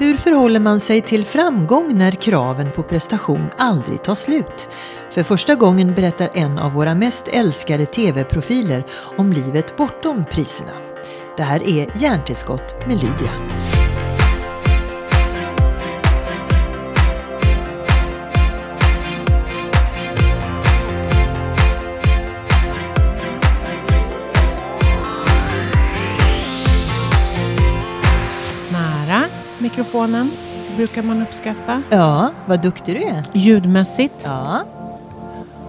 Hur förhåller man sig till framgång när kraven på prestation aldrig tar slut? För första gången berättar en av våra mest älskade TV-profiler om livet bortom priserna. Det här är Hjärntillskott med Lydia. Mikrofonen brukar man uppskatta. Ja, vad duktig du är. Ljudmässigt. Ja.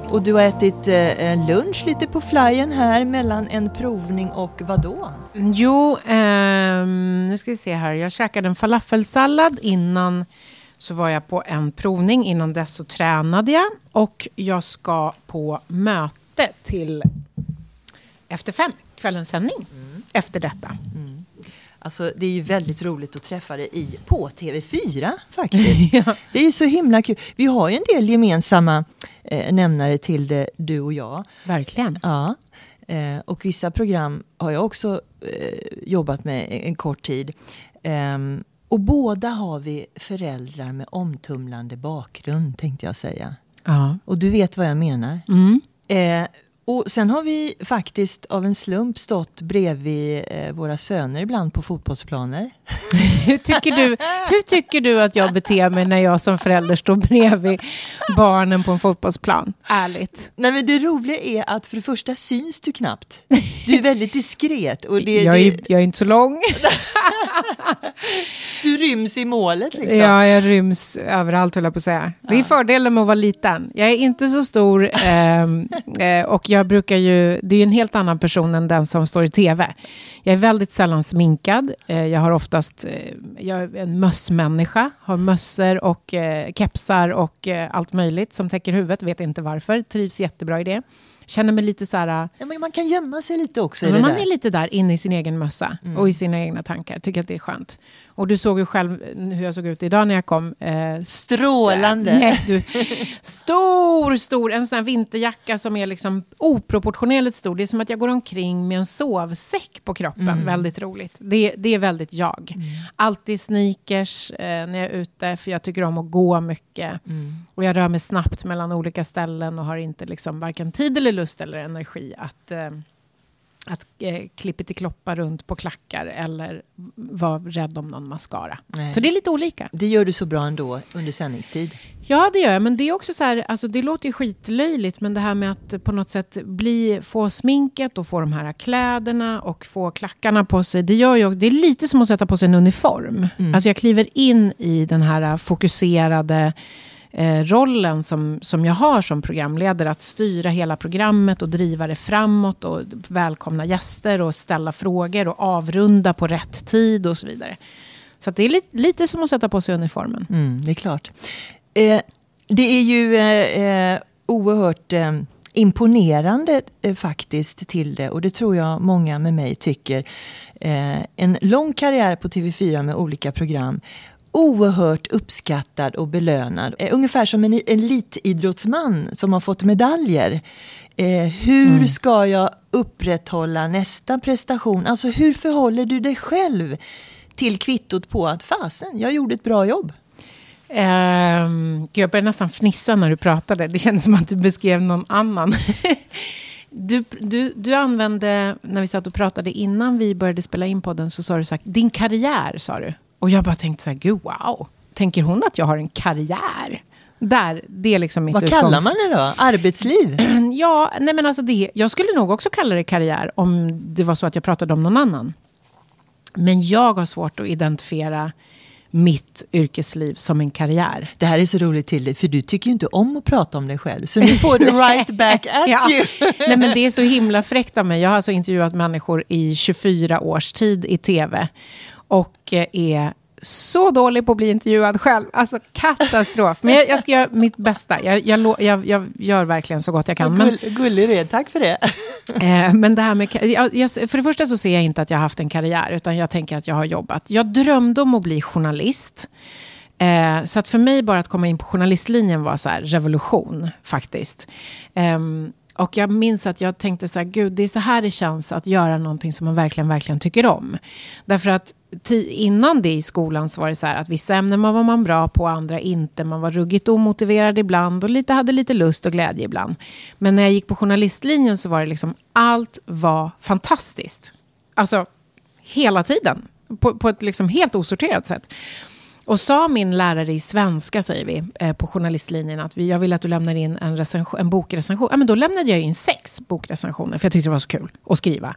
Och du har ätit eh, lunch lite på flyen här mellan en provning och vad då? Jo, ehm, nu ska vi se här. Jag käkade en falafelsallad innan så var jag på en provning. Innan dess så tränade jag och jag ska på möte till efter fem, kvällens sändning. Efter detta. Alltså det är ju väldigt roligt att träffa dig i, på TV4 faktiskt. Ja. Det är ju så himla kul. Vi har ju en del gemensamma eh, nämnare till det, du och jag. Verkligen. Ja. Eh, och vissa program har jag också eh, jobbat med en, kort tid. Ehm, och båda har vi föräldrar med omtumlande bakgrund tänkte jag säga. Ja. Och du vet vad jag menar. Mm. Och sen har vi faktiskt av en slump stått bredvid eh, våra söner ibland på fotbollsplaner. Hur, tycker du, hur tycker du att jag beter mig när jag som förälder står bredvid barnen på en fotbollsplan? Ärligt. Nej men det roliga är att för det första syns du knappt. Du är väldigt diskret och det, Jag är, det, jag är inte så lång. du ryms i målet liksom. Ja, jag ryms överallt höll jag på att säga. Det är fördelen med att vara liten. Jag är inte så stor ehm, eh, och jag brukar ju, det är en helt annan person än den som står i tv. Jag är väldigt sällan sminkad. Eh, jag har oftast, eh, jag är en mössmänniska, har mössor och eh, kepsar och allt möjligt som täcker huvudet, vet inte varför, trivs jättebra i det. Känner mig lite så här, Ja, men man kan gömma sig lite också Ja, man där. är lite där inne i sin egen mössa och i sina egna tankar. Tycker att det är skönt. Och du såg ju själv hur jag såg ut idag när jag kom. Eh, Strålande. Nej, du, stor, stor, en sån här vinterjacka som är liksom oproportionerligt stor. Det är som att jag går omkring med en sovsäck på kroppen. Väldigt roligt. Det, det är väldigt jag. Alltid sneakers eh, när jag är ute, för jag tycker om att gå mycket. Och jag rör mig snabbt mellan olika ställen och har inte liksom varken tid eller lust eller energi att eh, att eh, klippa till kloppa runt på klackar eller vara rädd om någon mascara. Nej. Så det är lite olika. Det gör du så bra ändå under sändningstid. Ja, det gör jag. Men det är också så här, alltså det låter ju skitlöjligt, men det här med att på något sätt bli, få sminket och få de här kläderna och få klackarna på sig, det gör ju, det är lite som att sätta på sig en uniform. Alltså jag kliver in i den här fokuserade eh, rollen som, som jag har som programledare, att styra hela programmet och driva det framåt och välkomna gäster och ställa frågor och avrunda på rätt tid och så vidare. Så att det är lite, lite som att sätta på sig uniformen. Mm, det är klart. Eh, det är ju eh, eh, oerhört eh, imponerande eh, faktiskt till det och det tror jag många med mig tycker. Eh, en lång karriär på TV4 med olika program. Oerhört uppskattad och belönad. Eh, ungefär som en elitidrottsman som har fått medaljer. Eh, hur ska jag upprätthålla nästa prestation? Alltså hur förhåller du dig själv till kvittot på att fasen, jag gjorde ett bra jobb? Um, jag började nästan fnissa när du pratade. Det kändes som att du beskrev någon annan. du, du, du använde, när vi satt och pratade innan vi började spela in podden, så sa du sagt din karriär, sa du. Och jag bara tänkte så här, gud wow. Tänker hon att jag har en karriär? Där, det är liksom mitt Vad utgångs- kallar man det då? Arbetsliv? Ja, nej men alltså det, jag skulle nog också kalla det karriär om det var så att jag pratade om någon annan. Men jag har svårt att identifiera mitt yrkesliv som en karriär. Det här är så roligt till dig, för du tycker ju inte om att prata om dig själv. Så nu får du right back at Ja. you. Nej, men det är så himla fräckt av mig. Jag har alltså intervjuat människor i 24 års tid i tv. Och eh, är så dålig på att bli intervjuad själv. Alltså katastrof. Men jag, jag ska göra mitt bästa. Jag, jag, jag, gör verkligen så gott jag kan. Men, Gull, gullig du är, tack för det. eh, men det här med... för det första så ser jag inte att jag har haft en karriär. Utan jag tänker att jag har jobbat. Jag drömde om att bli journalist. Eh, så att för mig bara att komma in på journalistlinjen var så revolution faktiskt. Ehm, och jag minns att jag tänkte så här, gud, det är så här det känns att göra någonting som man verkligen, verkligen tycker om. Därför att innan det i skolan så var det så här att vissa ämnen var man bra på, andra inte. Man var ruggigt omotiverad ibland och lite, hade lite lust och glädje ibland. Men när jag gick på journalistlinjen så var det liksom, allt var fantastiskt. Alltså, hela tiden. På, på ett liksom helt osorterat sätt. Och sa min lärare i svenska, säger vi, eh, på journalistlinjen att vi, jag vill att du lämnar in en, recension, en bokrecension. Ja, men då lämnade jag in sex bokrecensioner, för jag tyckte det var så kul att skriva.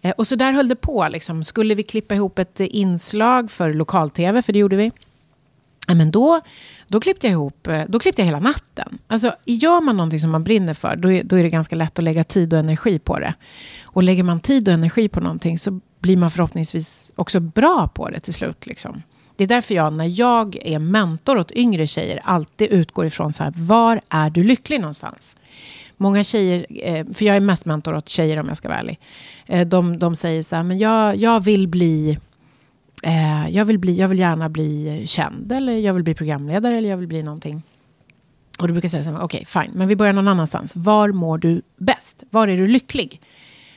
Eh, och så där höll det på. Liksom. Skulle vi klippa ihop ett inslag för lokal-tv, för det gjorde vi. Ja, men då, då, klippte jag ihop, eh, då klippte jag hela natten. Alltså, gör man någonting som man brinner för, då är, då är det ganska lätt att lägga tid och energi på det. Och lägger man tid och energi på någonting så blir man förhoppningsvis också bra på det till slut. Liksom. Det är därför jag, när jag är mentor åt yngre tjejer, alltid utgår ifrån så här, var är du lycklig någonstans? Många tjejer, eh, för jag är mest mentor åt tjejer om jag ska vara ärlig, eh, de, de säger så här, men jag, jag vill bli eh, jag, vill bli, jag vill gärna bli känd, eller jag vill bli programledare, eller jag vill bli någonting. Och du brukar säga så här, okej, okay, fine, men vi börjar någon annanstans. Var mår du bäst? Var är du lycklig?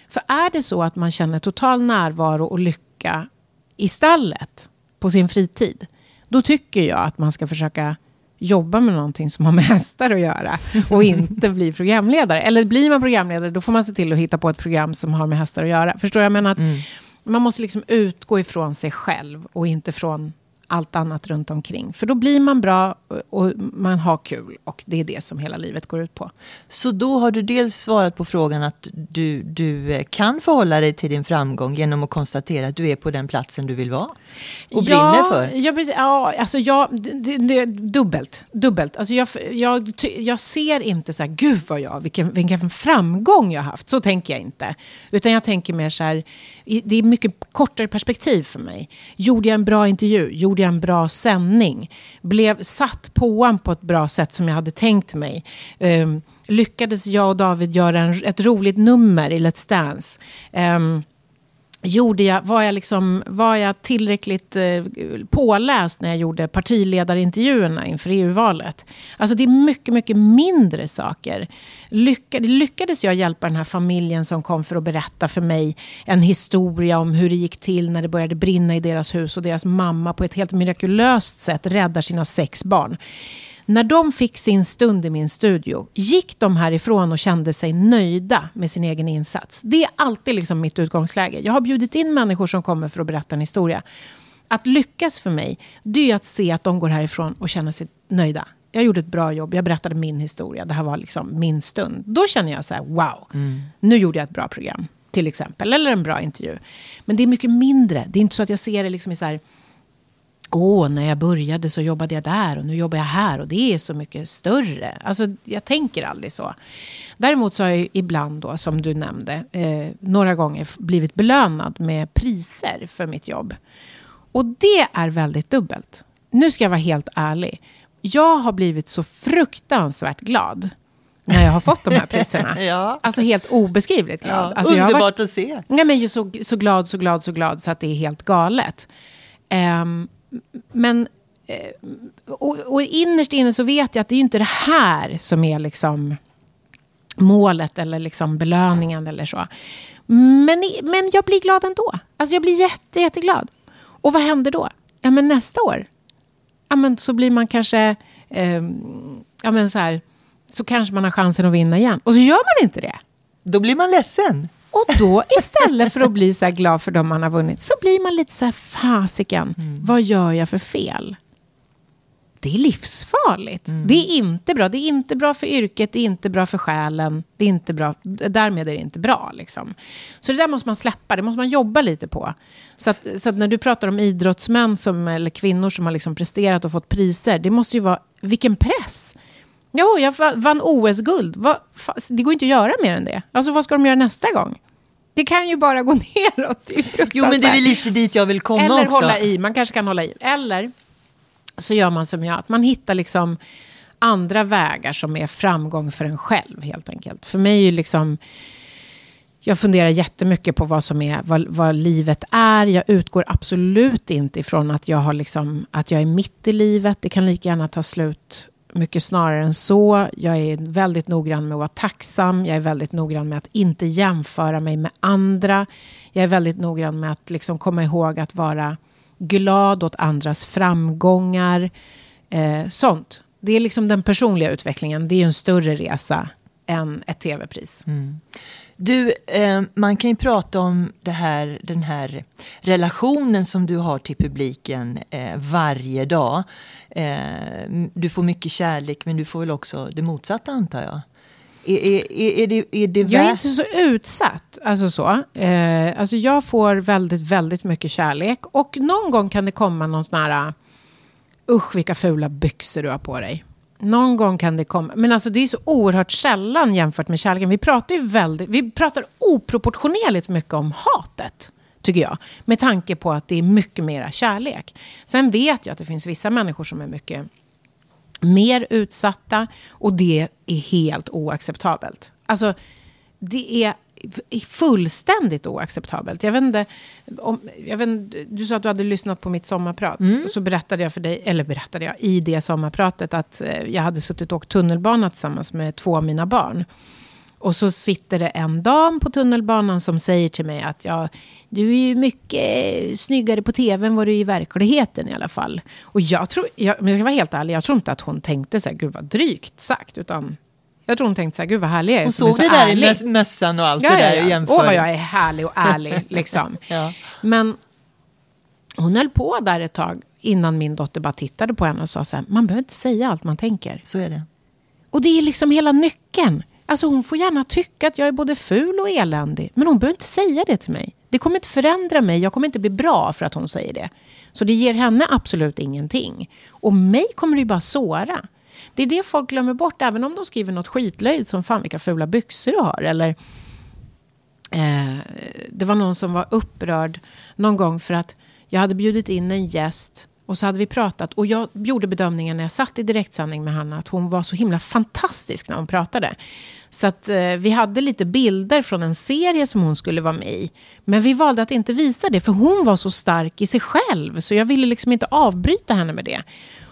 För är det så att man känner total närvaro och lycka i stallet, på sin fritid, då tycker jag att man ska försöka jobba med någonting som har med hästar att göra och inte bli programledare. Eller blir man programledare, då får man se till att hitta på ett program som har med hästar att göra. Förstår jag? menar att mm. man måste liksom utgå ifrån sig själv och inte från allt annat runt omkring. För då blir man bra och man har kul och det är det som hela livet går ut på. Så då har du dels svarat på frågan att du, du kan förhålla dig till din framgång genom att konstatera att du är på den platsen du vill vara? Och ja, brinner för? Ja, precis, ja, alltså jag, det, det, dubbelt. dubbelt. Alltså jag, jag, jag ser inte så här, gud vad jag, vilken, vilken framgång jag har haft. Så tänker jag inte. Utan jag tänker mer så här, det är mycket kortare perspektiv för mig. Gjorde jag en bra intervju? Gjorde jag en bra sändning? Blev satt påan på ett bra sätt som jag hade tänkt mig? Um, lyckades jag och David göra en, ett roligt nummer i Let's Dance? Um, gjorde jag, var, jag liksom, var jag tillräckligt eh, påläst när jag gjorde partiledarintervjuerna inför EU-valet? Alltså det är mycket, mycket mindre saker. Lyckades jag hjälpa den här familjen som kom för att berätta för mig en historia om hur det gick till när det började brinna i deras hus och deras mamma på ett helt mirakulöst sätt räddar sina sex barn. När de fick sin stund i min studio, gick de härifrån och kände sig nöjda med sin egen insats? Det är alltid liksom mitt utgångsläge. Jag har bjudit in människor som kommer för att berätta en historia. Att lyckas för mig, det är att se att de går härifrån och känner sig nöjda. Jag gjorde ett bra jobb, jag berättade min historia, det här var liksom min stund. Då känner jag så här, wow, mm. nu gjorde jag ett bra program, till exempel, eller en bra intervju. Men det är mycket mindre, det är inte så att jag ser det liksom i så här, Åh, när jag började så jobbade jag där och nu jobbar jag här och det är så mycket större. Alltså, jag tänker aldrig så. Däremot så har jag ibland då, som du nämnde, eh, några gånger blivit belönad med priser för mitt jobb. Och det är väldigt dubbelt. Nu ska jag vara helt ärlig. Jag har blivit så fruktansvärt glad när jag har fått de här priserna. ja. Alltså helt obeskrivligt glad. Ja, alltså, underbart varit, att se. Nej, men så, så glad, så glad, så glad så att det är helt galet. Um, men eh, och, och innerst inne så vet jag att det är inte det här som är liksom målet eller liksom belöningen eller så. Men, men jag blir glad ändå. Alltså jag blir jätte, jätteglad. Och vad händer då? Ja, men nästa år, ja, men så blir man kanske, eh, ja men så här, så kanske man har chansen att vinna igen. Och så gör man inte det. Då blir man ledsen. Och då istället för att bli så här glad för dem man har vunnit så blir man lite så här fasiken, mm. vad gör jag för fel? Det är livsfarligt. Mm. Det är inte bra. Det är inte bra för yrket, det är inte bra för själen. Det är inte bra, därmed är det inte bra. Liksom. Så det där måste man släppa, det måste man jobba lite på. Så att, så att när du pratar om idrottsmän som, eller kvinnor som har liksom presterat och fått priser, det måste ju vara, vilken press! Jo, jag vann OS-guld. Det går inte att göra mer än det. Alltså vad ska de göra nästa gång? Det kan ju bara gå neråt. Det jo, men det är lite dit jag vill komma Eller också. hålla i. Man kanske kan hålla i. Eller så gör man som jag. Att man hittar liksom andra vägar som är framgång för en själv helt enkelt. För mig är ju liksom... Jag funderar jättemycket på vad som är, vad, vad, livet är. Jag utgår absolut inte ifrån att jag, har liksom, att jag är mitt i livet. Det kan lika gärna ta slut mycket snarare än så. Jag är väldigt noggrann med att vara tacksam. Jag är väldigt noggrann med att inte jämföra mig med andra. Jag är väldigt noggrann med att liksom komma ihåg att vara glad åt andras framgångar. Eh, sånt. Det är liksom den personliga utvecklingen. Det är en större resa än ett tv-pris. Mm. Du, eh, man kan ju prata om det här, den här relationen som du har till publiken eh, varje dag. Eh, du får mycket kärlek men du får väl också det motsatta antar jag? Är, är, är, det, är det jag är inte så utsatt. Alltså, så. Eh, alltså jag får väldigt, väldigt mycket kärlek. Och någon gång kan det komma någon sån här... Usch, vilka fula byxor du har på dig. Någon gång kan det komma. Men alltså det är så oerhört sällan jämfört med kärleken. Vi pratar ju väldigt, vi pratar oproportionerligt mycket om hatet. Tycker jag. Med tanke på att det är mycket mera kärlek. Sen vet jag att det finns vissa människor som är mycket mer utsatta. Och det är helt oacceptabelt. Alltså det är fullständigt oacceptabelt. Jag vet inte, om, jag vet, du sa att du hade lyssnat på mitt sommarprat. Mm. Så berättade jag för dig, eller berättade jag i det sommarpratet att eh, jag hade suttit och åkt tunnelbana tillsammans med två av mina barn. Och så sitter det en dam på tunnelbanan som säger till mig att ja, du är ju mycket snyggare på tv än vad du är i verkligheten i alla fall. Och jag tror, jag, men jag ska vara helt ärlig, jag tror inte att hon tänkte så här, gud vad drygt sagt, utan jag tror hon tänkte så här, gud vad härlig jag är Hon såg det där ärlig. i mössan och allt ja, det där ja, och jämförde. Åh vad jag är härlig och ärlig, liksom. ja. Men hon höll på där ett tag innan min dotter bara tittade på henne och sa så här, man behöver inte säga allt man tänker. Så är det. Och det är liksom hela nyckeln. Alltså hon får gärna tycka att jag är både ful och eländig. Men hon behöver inte säga det till mig. Det kommer inte förändra mig. Jag kommer inte bli bra för att hon säger det. Så det ger henne absolut ingenting. Och mig kommer det ju bara såra. Det är det folk glömmer bort, även om de skriver något skitlöjt som fan vilka fula byxor du har. Eller eh, det var någon som var upprörd någon gång för att jag hade bjudit in en gäst och så hade vi pratat och jag gjorde bedömningen när jag satt i direktsändning med Hanna att hon var så himla fantastisk när hon pratade. Så att eh, vi hade lite bilder från en serie som hon skulle vara med i. Men vi valde att inte visa det för hon var så stark i sig själv så jag ville liksom inte avbryta henne med det.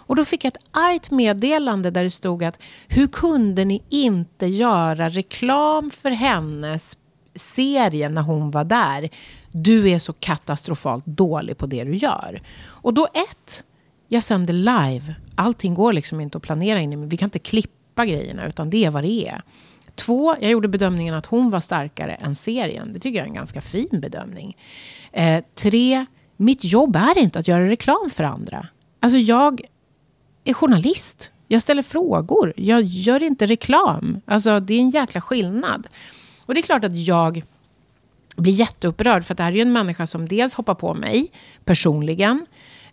Och då fick jag ett argt meddelande där det stod att hur kunde ni inte göra reklam för hennes serie när hon var där? Du är så katastrofalt dålig på det du gör. Och då ett, jag sänder live. Allting går liksom inte att planera in i, men vi kan inte klippa grejerna, utan det är vad det är. Två, jag gjorde bedömningen att hon var starkare än serien. Det tycker jag är en ganska fin bedömning. Eh, tre, mitt jobb är inte att göra reklam för andra. Alltså jag är journalist. Jag ställer frågor. Jag gör inte reklam. Alltså, det är en jäkla skillnad. Och det är klart att jag blir jätteupprörd. För att det här är ju en människa som dels hoppar på mig personligen.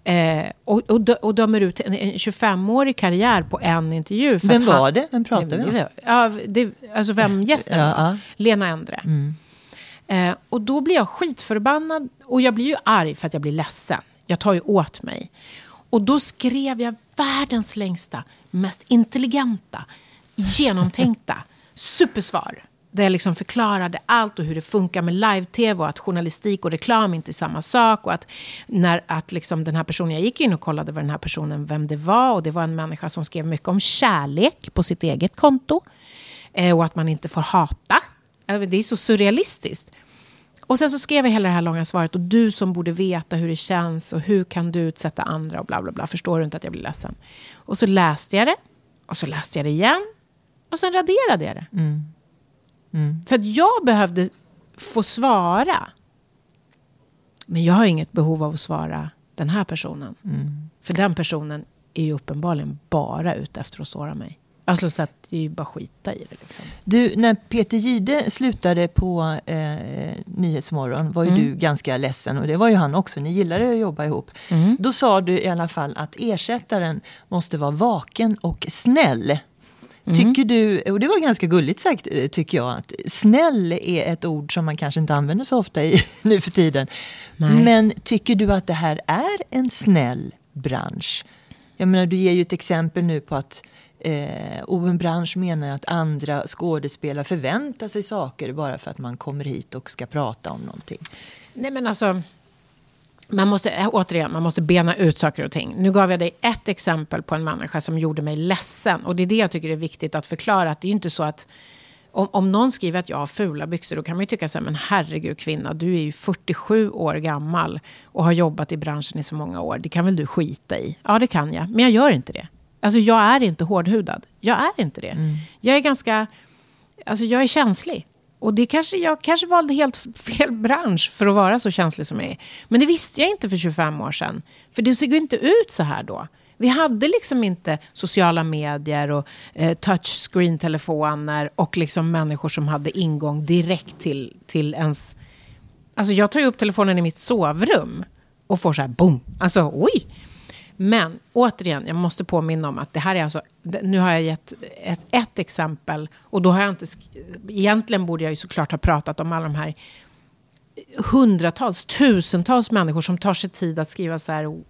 Eh, och, och, och dömer ut en, en 25-årig karriär på en intervju. För vem var han, det? Vem pratade vi om? Ja, det, alltså vem gästen ja? Ja. Lena Endre. Mm. Eh, och då blir jag skitförbannad. Och jag blir ju arg för att jag blir ledsen. Jag tar ju åt mig. Och då skrev jag världens längsta, mest intelligenta, genomtänkta supersvar. Där jag liksom förklarade allt och hur det funkar med live-tv och att journalistik och reklam inte är samma sak. Och att, när, att liksom den här personen, jag gick in och kollade vad den här personen, vem det var. Och det var en människa som skrev mycket om kärlek på sitt eget konto. Eh, och att man inte får hata. Eh, det är så surrealistiskt. Och sen så skrev jag hela det här långa svaret och du som borde veta hur det känns och hur kan du utsätta andra och bla bla bla. Förstår du inte att jag blir ledsen? Och så läste jag det och så läste jag det igen och sen raderade jag det. Mm. Mm. För att jag behövde få svara. Men jag har inget behov av att svara den här personen. Mm. För den personen är ju uppenbarligen bara ute efter att såra mig. Alltså så att det är ju bara skita i det. Liksom. Du, när Peter Gide slutade på eh, Nyhetsmorgon var ju mm. du ganska ledsen och det var ju han också. Ni gillade att jobba ihop. Mm. Då sa du i alla fall att ersättaren måste vara vaken och snäll. Mm. Tycker du, och det var ganska gulligt sagt eh, tycker jag, att snäll är ett ord som man kanske inte använder så ofta i, nu för tiden. Nej. Men tycker du att det här är en snäll bransch? Jag menar, du ger ju ett exempel nu på att Eh, och en bransch menar att andra skådespelare förväntar sig saker bara för att man kommer hit och ska prata om någonting. Nej men alltså, man måste, eh, återigen, man måste bena ut saker och ting. Nu gav jag dig ett exempel på en människa som gjorde mig ledsen. Och det är det jag tycker är viktigt att förklara. Att det är ju inte så att om, om någon skriver att jag har fula byxor, då kan man ju tycka så här, men herregud kvinna, du är ju 47 år gammal och har jobbat i branschen i så många år. Det kan väl du skita i? Ja, det kan jag. Men jag gör inte det. Alltså jag är inte hårdhudad. Jag är inte det. Mm. Jag är ganska, alltså jag är känslig. Och det kanske, jag kanske valde helt fel bransch för att vara så känslig som jag är. Men det visste jag inte för 25 år sedan. För det såg ju inte ut så här då. Vi hade liksom inte sociala medier och eh, touchscreen-telefoner och liksom människor som hade ingång direkt till, till ens... Alltså jag tar ju upp telefonen i mitt sovrum och får så här boom. Alltså oj! Men återigen, jag måste påminna om att det här är alltså, nu har jag gett ett, ett exempel och då har jag inte, egentligen borde jag ju såklart ha pratat om alla de här hundratals, tusentals människor som tar sig tid att skriva så här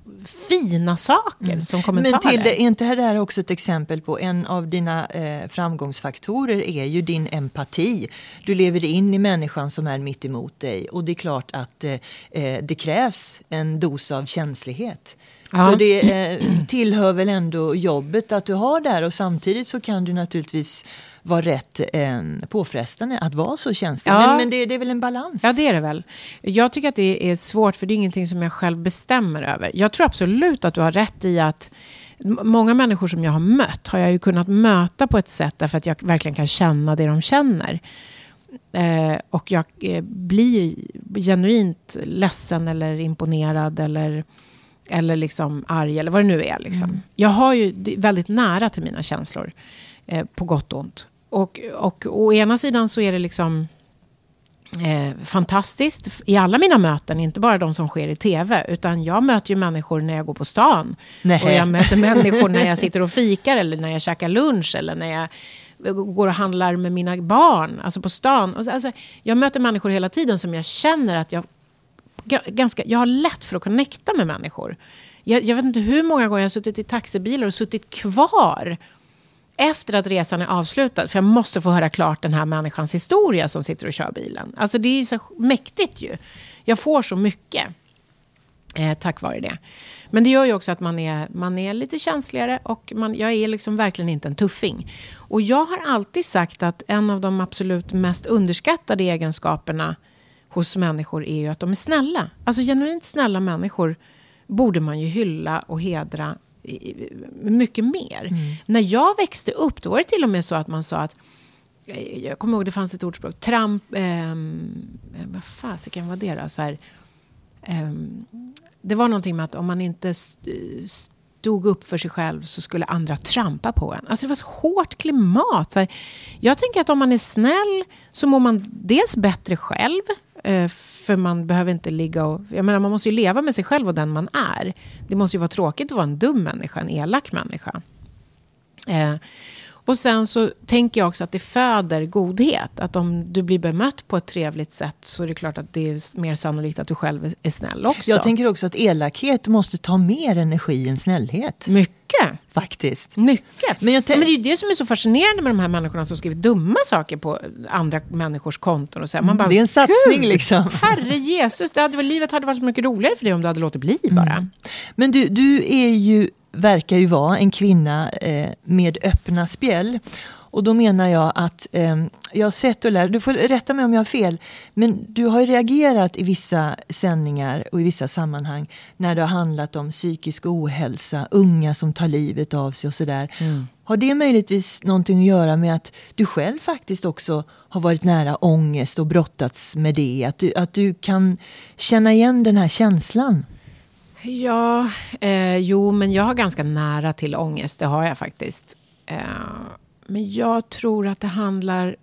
fina saker mm. som kommentarer. Men till det, är inte det här också ett exempel på en av dina eh, framgångsfaktorer är ju din empati. Du lever in i människan som är mitt emot dig och det är klart att eh, eh det krävs en dos av känslighet. Ja. Så det eh, tillhör väl ändå jobbet att du har där och samtidigt så kan du naturligtvis vara rätt eh, påfrestande att vara så känslig. Ja. Men, men det, det, är väl en balans? Ja, det är det väl. Jag tycker att det är svårt för det är ingenting som jag själv bestämmer över. Jag tror absolut att du har rätt i att Många människor som jag har mött har jag ju kunnat möta på ett sätt därför att jag verkligen kan känna det de känner. Eh, och jag eh, blir genuint ledsen eller imponerad eller eller liksom arg eller vad det nu är. Liksom. Mm. Jag har ju väldigt nära till mina känslor, eh, på gott och ont. Och, och å ena sidan så är det liksom eh, fantastiskt i alla mina möten, inte bara de som sker i tv, utan jag möter ju människor när jag går på stan. Nej. Och jag möter människor när jag sitter och fikar eller när jag käkar lunch eller när jag går och handlar med mina barn, alltså på stan. Alltså, jag möter människor hela tiden som jag känner att jag ganska, jag har lätt för att connecta med människor. Jag, jag vet inte hur många gånger jag har suttit i taxibilar och suttit kvar efter att resan är avslutad. För jag måste få höra klart den här människans historia som sitter och kör bilen. Alltså det är ju så mäktigt ju. Jag får så mycket eh, tack vare det. Men det gör ju också att man är, man är lite känsligare och man, jag är liksom verkligen inte en tuffing. Och jag har alltid sagt att en av de absolut mest underskattade egenskaperna hos människor är ju att de är snälla. Alltså genuint snälla människor borde man ju hylla och hedra mycket mer. Mm. När jag växte upp, då var det till och med så att man sa att jag kommer ihåg det fanns ett ordspråk, tramp, eh, vad fasiken var det då? Så här, eh, det var någonting med att om man inte stod upp för sig själv så skulle andra trampa på en. Alltså det var så hårt klimat. Så här, jag tänker att om man är snäll så mår man dels bättre själv. Eh, för man behöver inte ligga och... Jag menar, man måste ju leva med sig själv och den man är. Det måste ju vara tråkigt att vara en dum människa, en elak människa. Eh, och sen så tänker jag också att det föder godhet. Att om du blir bemött på ett trevligt sätt så är det klart att det är mer sannolikt att du själv är snäll också. Jag tänker också att elakhet måste ta mer energi än snällhet. Mycket. Faktiskt. Mycket. Men, Men, det är ju det som är så fascinerande med de här människorna som skriver dumma saker på andra människors konton. Och så. Man bara, det är en satsning liksom. Herre Jesus, det hade, livet hade varit så mycket roligare för dig om du hade låtit bli bara. Mm. Men du, du är ju verkar ju vara en kvinna eh, med öppna spjäll. Och då menar jag att eh, jag har sett och lärt, du får rätta mig om jag har fel, men du har reagerat i vissa sändningar och i vissa sammanhang när det har handlat om psykisk ohälsa, unga som tar livet av sig och sådär. Mm. Har det möjligtvis någonting att göra med att du själv faktiskt också har varit nära ångest och brottats med det? Att du, att du kan känna igen den här känslan? Ja, eh, jo, men jag har ganska nära till ångest. Det har jag faktiskt. Eh, men jag tror att det handlar...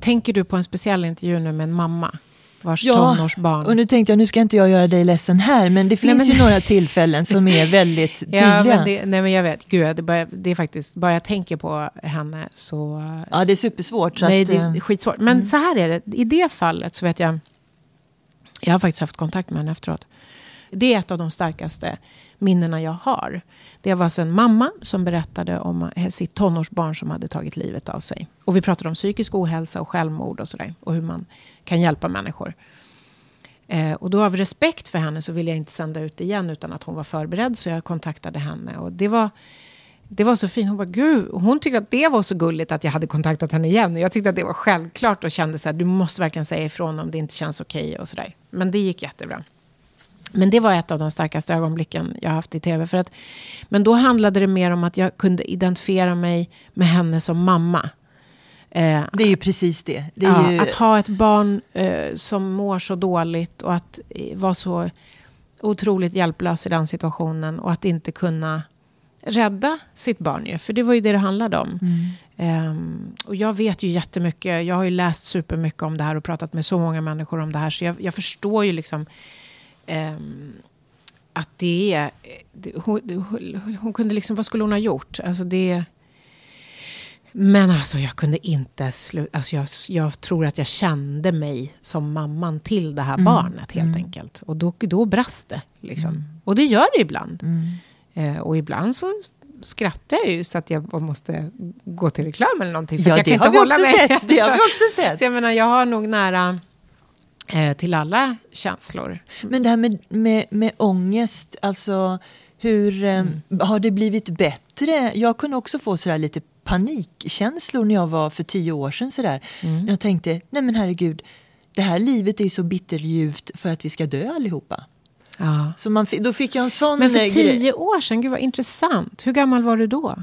Tänker du på en speciell intervju nu med en mamma? Vars ja, tonårsbarn... och nu tänkte jag, nu ska inte jag göra dig ledsen här, men det finns nej, men... ju några tillfällen som är väldigt tydliga. Ja, men det, nej men jag vet, gud, det, bara, det är faktiskt, bara jag tänker på henne så... Ja, det är supersvårt. nej, att, det är eh, skitsvårt. Men mm. så här är det, i det fallet så vet jag, jag har faktiskt haft kontakt med henne efteråt. Det är ett av de starkaste minnena jag har. Det var alltså en mamma som berättade om eh, sitt tonårsbarn som hade tagit livet av sig. Och vi pratade om psykisk ohälsa och självmord och sådär. Och hur man kan hjälpa människor. Eh, och då av respekt för henne så ville jag inte sända ut igen utan att hon var förberedd. Så jag kontaktade henne. Och det var, det var så fint. Hon bara, gud, hon tyckte att det var så gulligt att jag hade kontaktat henne igen. Jag tyckte att det var självklart och kände så här, du måste verkligen säga ifrån om det inte känns okej okay och sådär. Men det gick jättebra. Men det var ett av de starkaste ögonblicken jag haft i tv. För att, men då handlade det mer om att jag kunde identifiera mig med henne som mamma. Eh, det är ju precis det. det ja, ju... Att ha ett barn eh, som mår så dåligt och att eh, vara så otroligt hjälplös i den situationen och att inte kunna rädda sitt barn ju. För det var ju det det handlade om. Mm. Um, och jag vet ju jättemycket. Jag har ju läst supermycket om det här och pratat med så många människor om det här. Så jag, jag förstår ju liksom att det är... Hon, hon, hon, kunde liksom, vad skulle hon ha gjort? Alltså det... Men alltså jag kunde inte sluta. Alltså jag, jag, tror att jag kände mig som mamman till det här mm. barnet helt mm. enkelt. Och då, då brast det. Liksom. Mm. Och det gör det ibland. Mm. Eh, och ibland så skrattar jag ju så att jag måste gå till reklam eller någonting. För ja, jag det, har vi också sett, det har vi också sett. Så jag menar, jag har nog nära till alla känslor. Men det här med, med, med ångest, alltså hur eh, mm. har det blivit bättre? Jag kunde också få sådär lite panikkänslor när jag var för tio år sedan. Sådär. Mm. Jag tänkte, nej men herregud, det här livet är så bitterljuvt för att vi ska dö allihopa. Ja. Så man, då fick jag en sån Men för tio år sedan, gud vad intressant. Hur gammal var du då?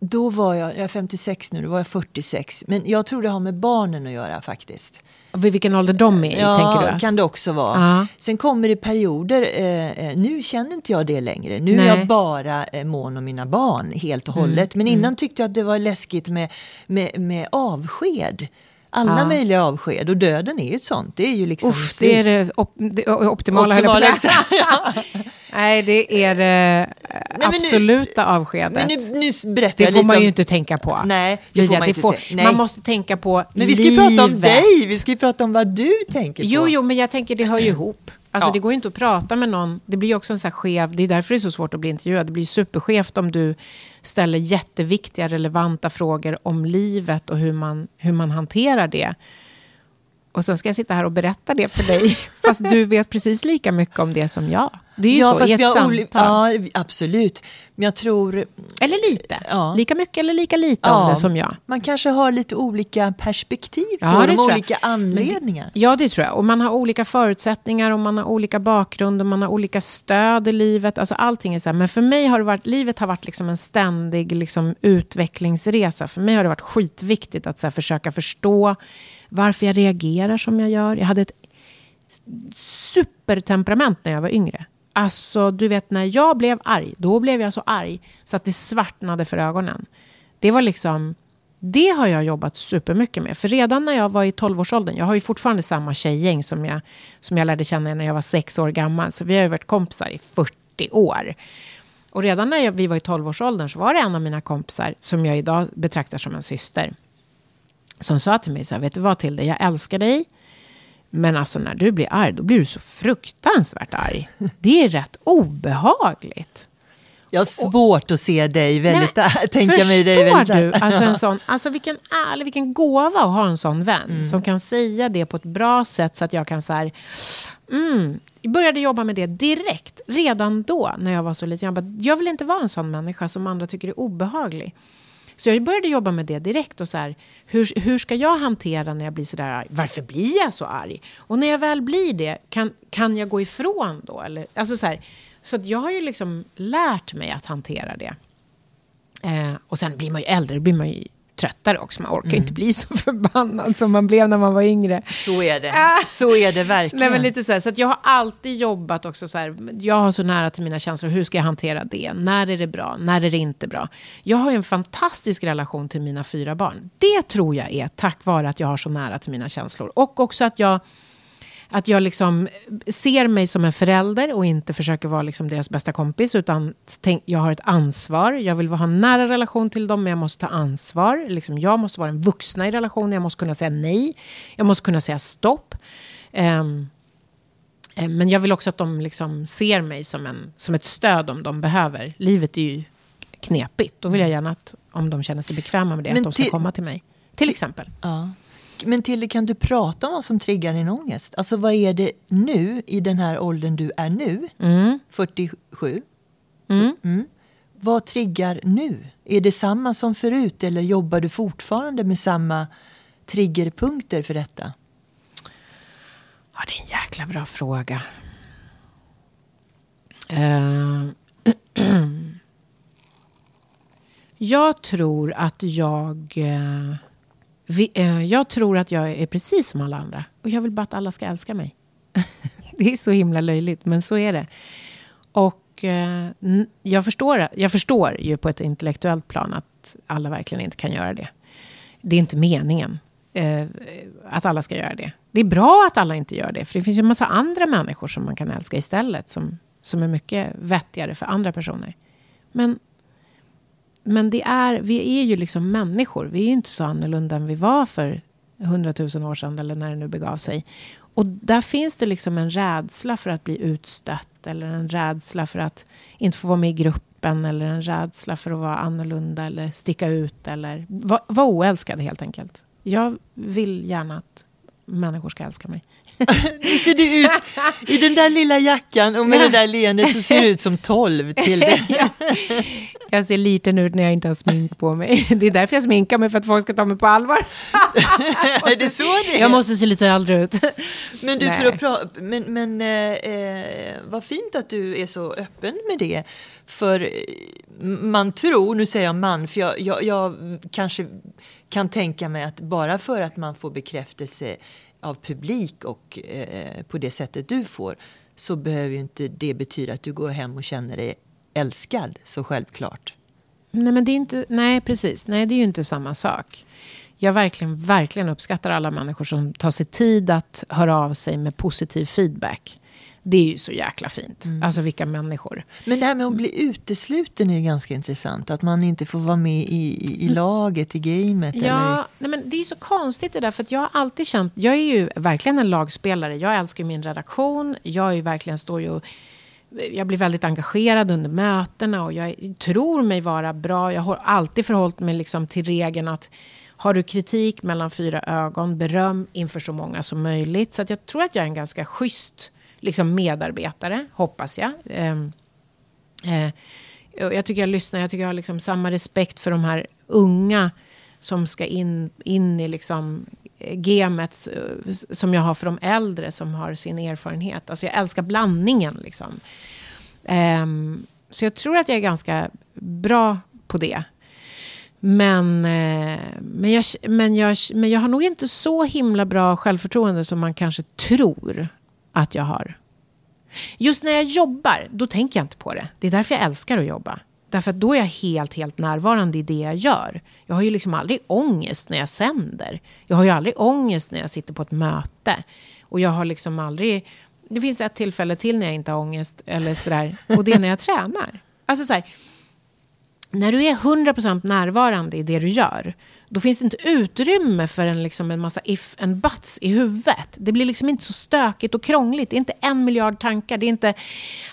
Då var jag, jag är 56 nu, då var jag 46. Men jag tror det har med barnen att göra faktiskt. Vid vilken ålder de är i, ja, tänker du? kan det också vara. Ja. Sen kommer det perioder, eh, eh, nu känner inte jag det längre. Nu Nej. är jag bara eh, mån om mina barn helt och mm. hållet. Men innan mm. tyckte jag att det var läskigt med, med, med avsked. Alla ja. möjliga avsked och döden är ju ett sånt. Det är ju liksom... Uff, det är det, op det optimala, optimala höll jag på Nej, det är det Nej, absoluta nu, avskedet. Men nu, nu berättar det får man om... ju inte tänka på. Nej, det får man, inte får, Nej. man måste tänka på Men vi ska ju prata om dig, vi ska ju prata om vad du tänker på. Jo, jo, men jag tänker det hör ju ihop. Alltså ja. det går ju inte att prata med någon. Det blir ju också en så här skev, det är därför det är så svårt att bli intervjuad. Det blir superskevt om du ställer jätteviktiga, relevanta frågor om livet och hur man, hur man hanterar det. Och sen ska jag sitta här och berätta det för dig, fast du vet precis lika mycket om det som jag. Det är ju ja, så i ett samtal. Ja, absolut. Men jag tror... Eller lite. Ja. Lika mycket eller lika lite ja, om det som jag. Man kanske har lite olika perspektiv på ja, det, olika anledningar. Det, ja, det tror jag. Och man har olika förutsättningar och man har olika bakgrund och man har olika stöd i livet. Alltså allting är så här. Men för mig har det varit, livet har varit liksom en ständig liksom, utvecklingsresa. För mig har det varit skitviktigt att så här, försöka förstå varför jag reagerar som jag gör. Jag hade ett supertemperament när jag var yngre. Alltså, du vet när jag blev arg, då blev jag så arg så att det svartnade för ögonen. Det var liksom, det har jag jobbat supermycket med. För redan när jag var i 12-årsåldern, jag har ju fortfarande samma tjejgäng som jag, som jag lärde känna när jag var sex år gammal. Så vi har ju varit kompisar i 40 år. Och redan när jag, vi var i 12-årsåldern så var det en av mina kompisar som jag idag betraktar som en syster. Som sa till mig så här, vet du vad Tilde, jag älskar dig. Men alltså när du blir arg, då blir du så fruktansvärt arg. Det är rätt obehagligt. Jag har svårt att se dig väldigt, nej, tänka mig dig väldigt... du? Alltså, en sån, alltså vilken ärlig, vilken gåva att ha en sån vän. Mm. Som kan säga det på ett bra sätt så att jag kan så här... Mm, jag började jobba med det direkt, redan då när jag var så liten. Jag, bara, jag vill inte vara en sån människa som andra tycker är obehaglig. Så jag började jobba med det direkt. och så här, hur, hur ska jag hantera när jag blir så där arg? Varför blir jag så arg? Och när jag väl blir det, kan, kan jag gå ifrån då? Eller, alltså så här, så jag har ju liksom lärt mig att hantera det. Eh, och sen blir man ju äldre, blir man ju tröttare också. Man orkar mm. inte bli så förbannad som man blev när man var yngre. Så är det. Äh. Så är det verkligen. Nej, men lite så här, så jag har alltid jobbat också så här. Jag har så nära till mina känslor. Hur ska jag hantera det? När är det bra? När är det inte bra? Jag har en fantastisk relation till mina fyra barn. Det tror jag är tack vare att jag har så nära till mina känslor. Och också att jag att jag liksom ser mig som en förälder och inte försöker vara liksom deras bästa kompis. Utan tänk, jag har ett ansvar. Jag vill ha en nära relation till dem, men jag måste ta ansvar. Liksom, jag måste vara en vuxna i relationen. Jag måste kunna säga nej. Jag måste kunna säga stopp. Um, men jag vill också att de liksom ser mig som, en, som ett stöd om de behöver. Livet är ju knepigt. Då vill jag gärna att om de känner sig bekväma med det, men att de ska komma till mig. Till exempel. Ja. Men Tilde, kan du prata om vad som triggar din ångest? Alltså vad är det nu, i den här åldern du är nu, Mm. 47? Mm. Mm. Vad triggar nu? Är det samma som förut eller jobbar du fortfarande med samma triggerpunkter för detta? Ja, det är en jäkla bra fråga. Eh, jag tror att jag... eh, vi, eh, jag tror att jag är precis som alla andra. Och jag vill bara att alla ska älska mig. det är så himla löjligt, men så är det. Och eh, jag, förstår, jag förstår ju på ett intellektuellt plan att alla verkligen inte kan göra det. Det är inte meningen eh, att alla ska göra det. Det är bra att alla inte gör det, för det finns ju en massa andra människor som man kan älska istället, som, som är mycket vettigare för andra personer. Men, men det är, vi är ju liksom människor. Vi är ju inte så annorlunda än vi var för hundratusen år sedan, eller när det nu begav sig. Och där finns det liksom en rädsla för att bli utstött, eller en rädsla för att inte få vara med i gruppen, eller en rädsla för att vara annorlunda, eller sticka ut, eller vara vara oälskad helt enkelt. Jag vill gärna att människor ska älska mig. Nu ser du ut, i den där lilla jackan och med det där leendet så ser du ut som 12 till det. ja. Jag ser liten ut när jag inte har smink på mig. Det är därför jag sminkar mig, för att folk ska ta mig på allvar. Är det så det är? Jag måste se lite äldre ut. Men du, för att prata, men, men eh, eh, vad fint att du är så öppen med det. För eh, man tror, nu säger jag man, för jag, jag, jag kanske kan tänka mig att bara för att man får bekräftelse av publik och eh, på det sättet du får så behöver ju inte det betyda att du går hem och känner dig älskad så självklart. Nej, men det är inte, nej, precis. Nej, det är ju inte samma sak. Jag verkligen, verkligen uppskattar alla människor som tar sig tid att höra av sig med positiv feedback. Det är ju så jäkla fint. Alltså vilka människor. Men det här med att bli utesluten är ju ganska intressant. Att man inte får vara med i, i, laget, i gamet. Eller... Ja, nej men det är så konstigt det där, för att jag har alltid känt, jag är ju verkligen en lagspelare, jag älskar min redaktion, jag är ju verkligen står ju och, jag blir väldigt engagerad under mötena och jag tror mig vara bra, jag har alltid förhållit mig liksom till regeln att har du kritik mellan fyra ögon, beröm inför så många som möjligt. Så jag tror att jag är en ganska schysst liksom medarbetare, hoppas jag. Ehm, eh, jag tycker jag lyssnar, jag tycker jag har liksom samma respekt för de här unga som ska in, in i liksom gemet gamet eh, som jag har för de äldre som har sin erfarenhet. Alltså jag älskar blandningen liksom. Um, så jag tror att jag är ganska bra på det. Men, uh, men, jag, men, jag, men jag har nog inte så himla bra självförtroende som man kanske tror att jag har. Just när jag jobbar, då tänker jag inte på det. Det är därför jag älskar att jobba. Därför att då är jag helt, helt närvarande i det jag gör. Jag har ju liksom aldrig ångest när jag sänder. Jag har ju aldrig ångest när jag sitter på ett möte. Och jag har liksom aldrig... Det finns ett tillfälle till när jag inte har ångest, eller sådär. Och det är när jag tränar. Alltså så här, när du är 100% närvarande i det du gör, då finns det inte utrymme för en, liksom en massa if and buts i huvudet. Det blir liksom inte så stökigt och krångligt. Det är inte en miljard tankar. Det är inte,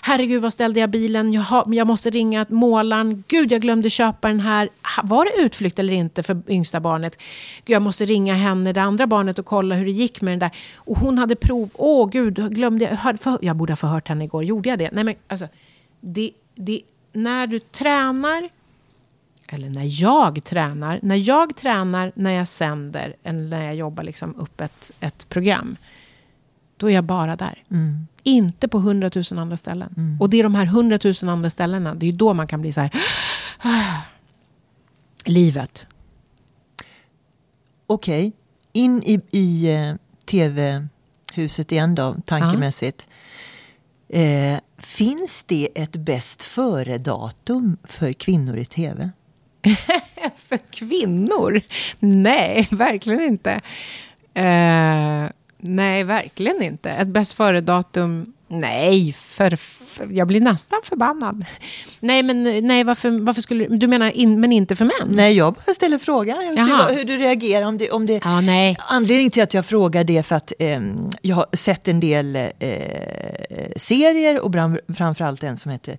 herregud vad ställde jag bilen? Jag, har, jag måste ringa målaren. Gud, jag glömde köpa den här. Var det utflykt eller inte för yngsta barnet? Gud, jag måste ringa henne, det andra barnet, och kolla hur det gick med den där. Och hon hade prov. Åh, gud, glömde jag? Hör, för, jag borde ha förhört henne igår. Gjorde jag det? Nej, men alltså, det, det, när du tränar eller när jag tränar, när jag tränar, när jag sänder, eller när jag jobbar liksom upp ett, ett program, då är jag bara där. Mm. Inte på hundratusen andra ställen. Och det är de här hundratusen andra ställena, det är då man kan bli så här, livet. Okej, in i, i eh, tv-huset igen då, tankemässigt. Eh, finns det ett bäst före-datum för kvinnor i tv? För kvinnor? Nej, verkligen inte. Eh, nej, verkligen inte. Ett bäst före-datum? Nej, för, för, jag blir nästan förbannad. Nej, men nej, varför, varför skulle du menar in, men inte för män? Nej, jag bara ställer frågan. Jag vill se Jaha. vad, hur du reagerar. Om det, om det, Ja, nej. Anledningen till att jag frågar det är för att eh, jag har sett en del eh, serier och framförallt en som heter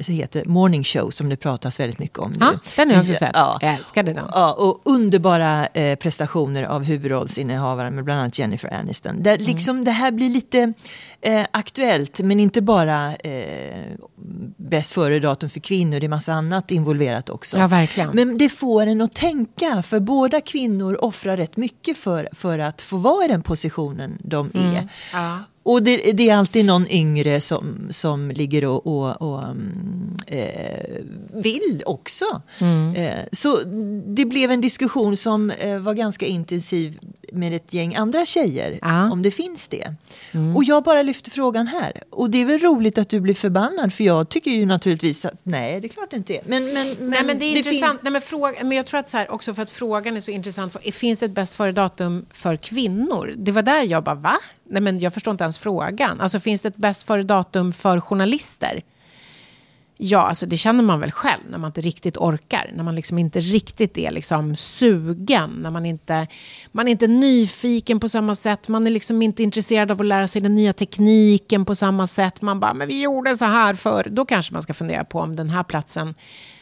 som heter Morning Show som det pratas väldigt mycket om. Ja, nu. den har jag också sett. Ja. Jag älskade den. Ja, och underbara eh, prestationer av huvudrollsinnehavaren med bland annat Jennifer Aniston. Där Mm. liksom det här blir lite eh, aktuellt men inte bara eh, bäst före-datum för kvinnor, det är massa annat involverat också. Ja, verkligen. Men det får en att tänka, för båda kvinnor offrar rätt mycket för, för att få vara i den positionen de är. Mm. Ja. Och det, det är alltid någon yngre som, som ligger och, och, och mm, eh, vill också. Mm. Eh, så det blev en diskussion som eh, var ganska intensiv med ett gäng andra tjejer, Ja. om det finns det. Och jag bara lyfter frågan här. Och det är väl roligt att du blir förbannad, för jag tycker ju naturligtvis att nej, det är klart det inte är. Men, men, men, Nej, men det är fin- intressant. Nej, men, fråga, men jag tror att så här, också för att frågan är så intressant. För, finns det ett bäst före-datum för kvinnor? Det var där jag bara, va? Nej, men jag förstår inte ens frågan. Alltså, finns det ett bäst före-datum för journalister? Ja, alltså det känner man väl själv när man inte riktigt orkar. När man liksom inte riktigt är liksom sugen. När man inte, man är inte nyfiken på samma sätt. Man är liksom inte intresserad av att lära sig den nya tekniken på samma sätt. Man bara, men vi gjorde så här för. Då kanske man ska fundera på om den här platsen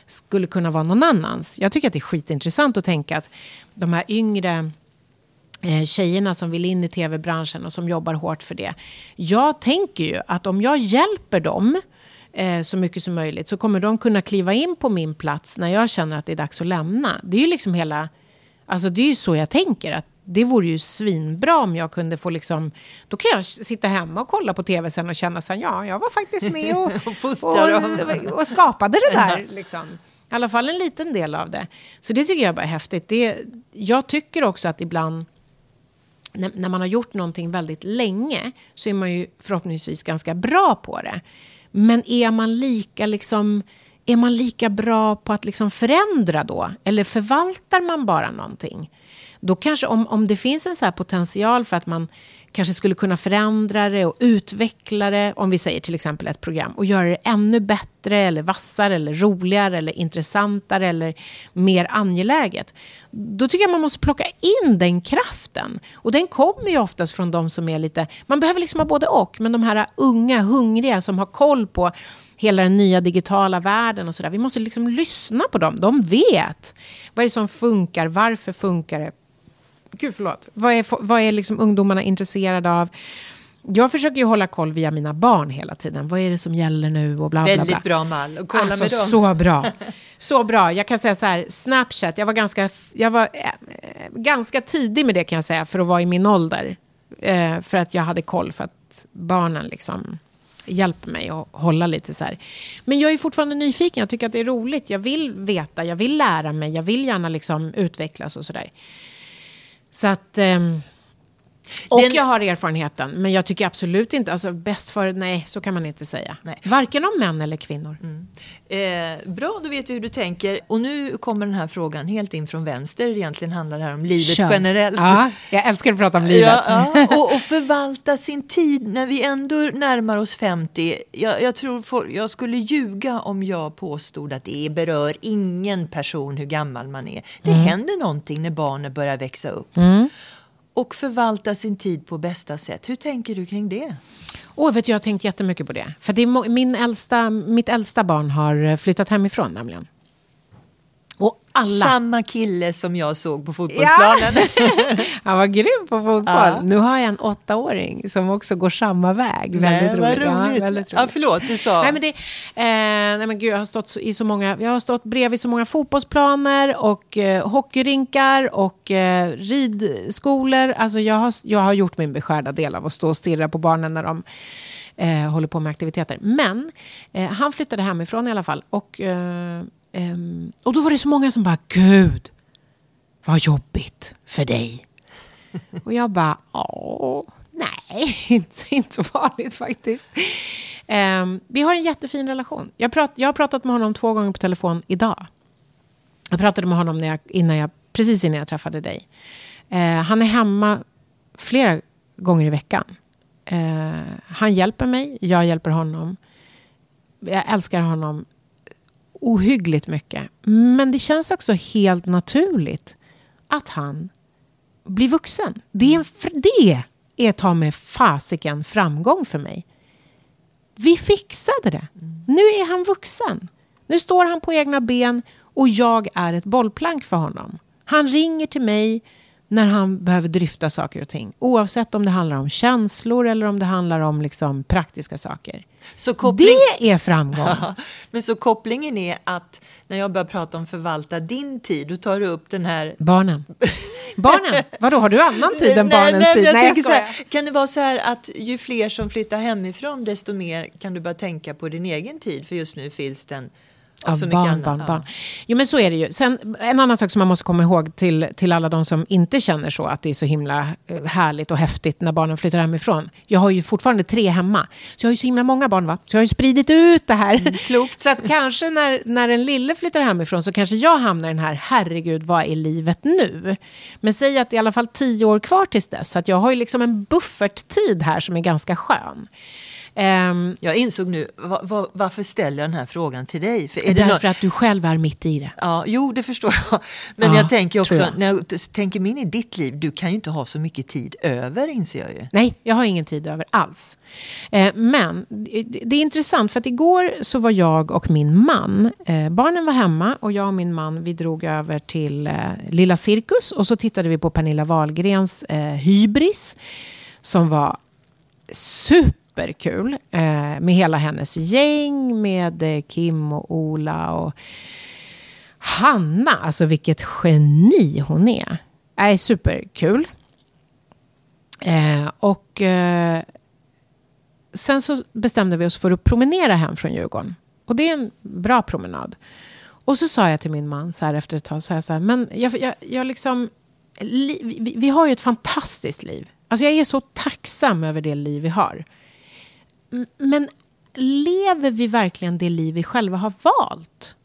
skulle kunna vara någon annans. Jag tycker att det är skitintressant att tänka att de här yngre tjejerna som vill in i tv-branschen och som jobbar hårt för det. Jag tänker ju att om jag hjälper dem eh, så mycket som möjligt så kommer de kunna kliva in på min plats när jag känner att det är dags att lämna. Det är ju liksom hela, alltså det är ju så jag tänker att det vore ju svinbra om jag kunde få liksom, då kan jag sitta hemma och kolla på tv sen och känna här, ja, jag var faktiskt med och, Och och, och skapade det där. Liksom. I alla fall en liten del av det. Så det tycker jag bara är häftigt. Det, jag tycker också att ibland när, när man har gjort någonting väldigt länge så är man ju förhoppningsvis ganska bra på det. Men är man lika liksom är man lika bra på att liksom förändra då? Eller förvaltar man bara någonting? Då kanske om, om det finns en så här potential för att man kanske skulle kunna förändra det och utveckla det, om vi säger till exempel ett program, och göra det ännu bättre, eller vassare, eller roligare, eller intressantare, eller mer angeläget. Då tycker jag man måste plocka in den kraften. Och den kommer ju oftast från de som är lite, man behöver liksom ha både och, men de här unga, hungriga som har koll på hela den nya digitala världen och sådär. Vi måste liksom lyssna på dem. De vet. Vad är det som funkar? Varför funkar det? Gud, förlåt. Vad är, vad är liksom ungdomarna intresserade av? Jag försöker ju hålla koll via mina barn hela tiden. Vad är det som gäller nu och bla bla bla. Väldigt bra mall. Och kolla alltså, med dem. så bra. Så bra. Jag kan säga så här, Snapchat, jag var ganska, jag var, eh, ganska tidig med det kan jag säga, för att vara i min ålder. Eh, för att jag hade koll, för att barnen liksom hjälper mig att hålla lite så här. Men jag är fortfarande nyfiken, jag tycker att det är roligt. Jag vill veta, jag vill lära mig, jag vill gärna liksom utvecklas och sådär. Så att... Eh, och Den- jag har erfarenheten, men jag tycker absolut inte, alltså bäst för, nej, så kan man inte säga. Nej. Varken om män eller kvinnor. Eh, bra, då vet vi hur du tänker. Och nu kommer den här frågan helt in från vänster. Egentligen handlar det här om livet Kör. generellt. Ja, jag älskar att prata om livet. Ja, ja. Och, och förvalta sin tid när vi ändå närmar oss 50. Jag, jag tror for, jag skulle ljuga om jag påstod att det berör ingen person hur gammal man är. Det Mm. händer någonting när barnen börjar växa upp. Och förvalta sin tid på bästa sätt. Hur tänker du kring det? Oh, vet du, jag har tänkt jättemycket på det. För det är min äldsta, mitt äldsta barn har eh, flyttat hemifrån nämligen. Och alla... Samma kille som jag såg på fotbollsplanen. Han var grym på fotboll. Ja. Nu har jag en åttaåring som också går samma väg. Nej, väldigt vad roligt. Ja, roligt. väldigt Ja, roligt. förlåt, du sa. Nej men, det, eh, nej men gud, jag har stått i så många, jag har stått bredvid så många fotbollsplaner och eh, hockeyrinkar och eh, ridskolor. Alltså jag har, jag har gjort min beskärda del av att stå och stirra på barnen när de eh, håller på med aktiviteter. Men eh, han flyttade hemifrån i alla fall. Och, eh, ehm, och då var det så många som bara, gud, vad jobbigt för dig. Och jag bara, nej, inte, inte så farligt faktiskt. Ehm, vi har en jättefin relation. Jag, prat, jag har pratat med honom två gånger på telefon idag. Jag pratade med honom när jag, innan jag, precis innan jag träffade dig. Eh, han är hemma flera gånger i veckan. Eh, han hjälper mig, jag hjälper honom. Jag älskar honom ohyggligt mycket. Men det känns också helt naturligt att han blir vuxen. Det är, en, det är ta med fasiken framgång för mig. Vi fixade det. Nu är han vuxen. Nu står han på egna ben och jag är ett bollplank för honom. Han ringer till mig när han behöver dryfta saker och ting. Oavsett om det handlar om känslor eller om det handlar om liksom praktiska saker. Så koppling... Det är framgång. Ja, men så kopplingen är att när jag börjar prata om förvalta din tid, då tar du upp den här... Barnen. Barnen? Vadå, har du annan tid än barnens nej, tid? Jag nej, jag så här, Kan det vara så här att ju fler som flyttar hemifrån, desto mer kan du börja tänka på din egen tid? För just nu finns den Ja, så barn, barn, barn. Jo, men så är det ju. Sen, en annan sak som man måste komma ihåg till, till alla de som inte känner så, att det är så himla eh, härligt och häftigt när barnen flyttar hemifrån. Jag har ju fortfarande tre hemma, så jag har ju så himla många barn, va? Så jag har ju spridit ut det här. Mm, klokt. så att kanske när, när en lille flyttar hemifrån så kanske jag hamnar i den här, herregud, vad är livet nu? Men säg att det är i alla fall tio år kvar tills dess, så att jag har ju liksom en bufferttid här som är ganska skön. Um, jag insåg nu, va, va, varför ställer jag den här frågan till dig? För är därför det att du själv är mitt i det. Ja, jo, det förstår jag. Men ja, jag tänker också, jag. när jag tänker in i ditt liv, du kan ju inte ha så mycket tid över, inser jag ju. Nej, jag har ingen tid över alls. Eh, men det, det, är intressant, för att igår så var jag och min man, eh, barnen var hemma och jag och min man, vi drog över till eh, Lilla Cirkus och så tittade vi på Pernilla Wahlgrens eh, Hybris, som var super superkul. Eh, med hela hennes gäng, med eh, Kim och Ola och Hanna. Alltså vilket geni hon är. Är superkul. Eh, och eh, sen så bestämde vi oss för att promenera hem från Djurgården. Och det är en bra promenad. Och så sa jag till min man så här efter ett tag, så här, så här men jag, jag, jag liksom, li, vi, vi, har ju ett fantastiskt liv. Alltså jag är så tacksam över det liv vi har. Men lever vi verkligen det liv vi själva har valt?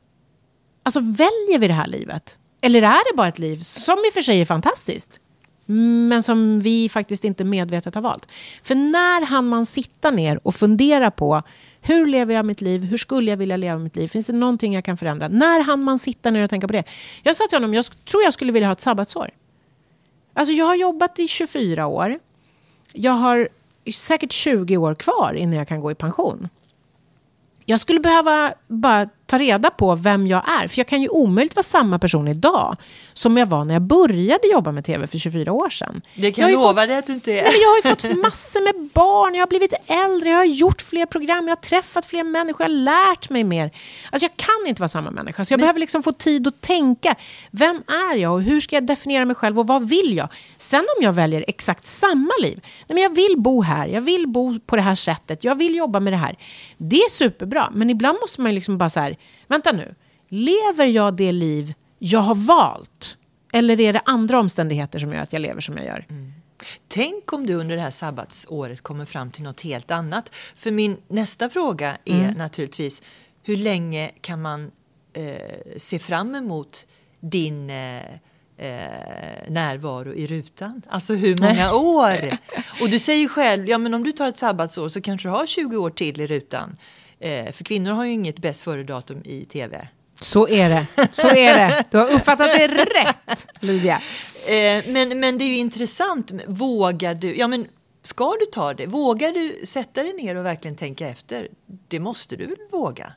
Alltså väljer vi det här livet? Eller är det bara ett liv som i och för sig är fantastiskt? Men som vi faktiskt inte medvetet har valt. För när han man sitta ner och fundera på hur lever jag mitt liv? Hur skulle jag vilja leva mitt liv? Finns det någonting jag kan förändra? När han man sitta ner och tänka på det? Jag sa till honom, jag tror jag skulle vilja ha ett sabbatsår. Alltså jag har jobbat i 24 år. Jag har säkert 20 år kvar innan jag kan gå i pension. Jag skulle behöva bara ta reda på vem jag är. För jag kan ju omöjligt vara samma person idag som jag var när jag började jobba med tv för 24 år sedan. Det kan jag, lova dig att du inte är. Nej, men jag har ju fått massor med barn, jag har blivit äldre, jag har gjort fler program, jag har träffat fler människor, jag har lärt mig mer. Alltså jag kan inte vara samma människa, så jag men... behöver liksom få tid att tänka. Vem är jag och hur ska jag definiera mig själv och vad vill jag? Sen om jag väljer exakt samma liv, nej, men jag vill bo här, jag vill bo på det här sättet, jag vill jobba med det här. Det är superbra, men ibland måste man liksom bara så här, vänta nu, lever jag det liv jag har valt? Eller är det andra omständigheter som gör att jag lever som jag gör? Mm. Tänk om du under det här sabbatsåret kommer fram till något helt annat. För min nästa fråga är mm. naturligtvis hur länge kan man eh, se fram emot din eh, eh, närvaro i rutan? Alltså hur många år? Och du säger själv, ja men om du tar ett sabbatsår så kanske du har 20 år till i rutan. Eh, för kvinnor har ju inget bäst före-datum i tv. Så är det. Så är det. Du har uppfattat det rätt, Lydia. Eh, men, men det är ju intressant. Vågar du? Ja, men ska du ta det? Vågar du sätta dig ner och verkligen tänka efter? Det måste du väl våga?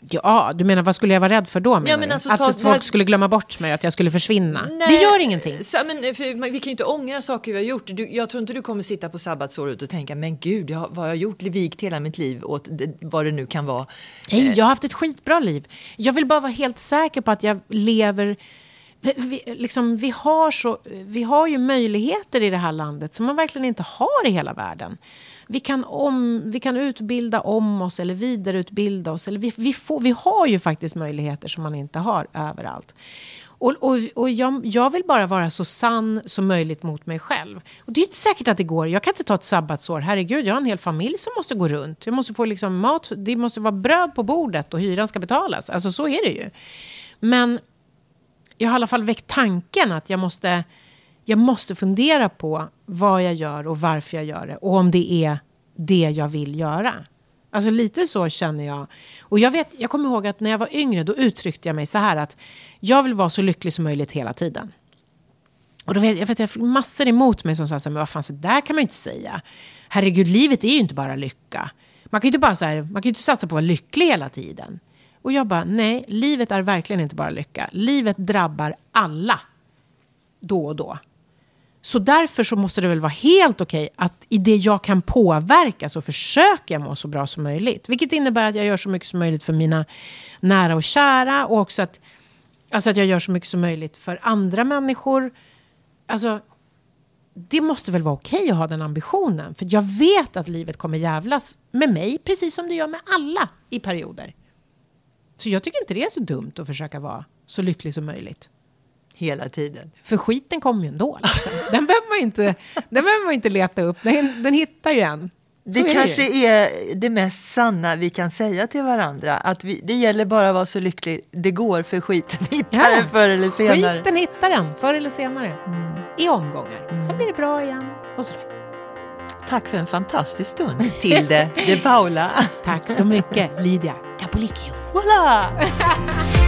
Ja, du menar vad skulle jag vara rädd för då? Ja, men alltså, att folk här... skulle glömma bort mig, att jag skulle försvinna? Nej, det gör ingenting. Så, men, för, vi kan ju inte ångra saker vi har gjort. Du, jag tror inte du kommer sitta på sabbatsåret och tänka, men gud, jag, vad har jag gjort? Vikt hela mitt liv åt det, vad det nu kan vara. Nej, jag har haft ett skitbra liv. Jag vill bara vara helt säker på att jag lever vi, liksom, vi, har så, vi har ju möjligheter i det här landet som man verkligen inte har i hela världen vi kan, om, vi kan utbilda om oss eller vidareutbilda oss. Eller vi, vi, får, vi har ju faktiskt möjligheter som man inte har överallt. Och, och, och jag, jag, vill bara vara så sann som möjligt mot mig själv. Och det är inte säkert att det går. Jag kan inte ta ett sabbatsår. Herregud, jag har en hel familj som måste gå runt. Jag måste få liksom mat. Det måste vara bröd på bordet och hyran ska betalas. Alltså så är det ju. Men jag har i alla fall väckt tanken att jag måste jag måste fundera på vad jag gör och varför jag gör det. Och om det är det jag vill göra. Alltså lite så känner jag. Och jag, vet, jag kommer ihåg att när jag var yngre då uttryckte jag mig så här att jag vill vara så lycklig som möjligt hela tiden. Och då vet jag, vet, jag fick massor emot mig som sa så här, men vad fan, så där kan man ju inte säga. Herregud, livet är ju inte bara lycka. Man kan ju inte bara så här, man kan ju inte satsa på att vara lycklig hela tiden. Och jag bara, nej, livet är verkligen inte bara lycka. Livet drabbar alla då och då. Så därför så måste det väl vara helt okej att i det jag kan påverka så försöker jag må så bra som möjligt. Vilket innebär att jag gör så mycket som möjligt för mina nära och kära och också att, alltså att jag gör så mycket som möjligt för andra människor. Alltså, det måste väl vara okej att ha den ambitionen. För jag vet att livet kommer jävlas med mig precis som det gör med alla i perioder. Så jag tycker inte det är så dumt att försöka vara så lycklig som möjligt. Hela tiden. För skiten kommer ju ändå. Liksom. Den, behöver man inte, den behöver man inte leta upp. Den, den hittar ju en. Det är kanske ju. är det mest sanna vi kan säga till varandra. Att vi, det gäller bara att vara så lycklig det går för skiten hittar Ja. den förr eller senare. Skiten hittar den förr eller senare. I omgångar. Sen blir det bra igen. Och sådär. Tack för en fantastisk stund, Tilde de Paula. Tack så mycket, Lydia Capolicchio. Voilà!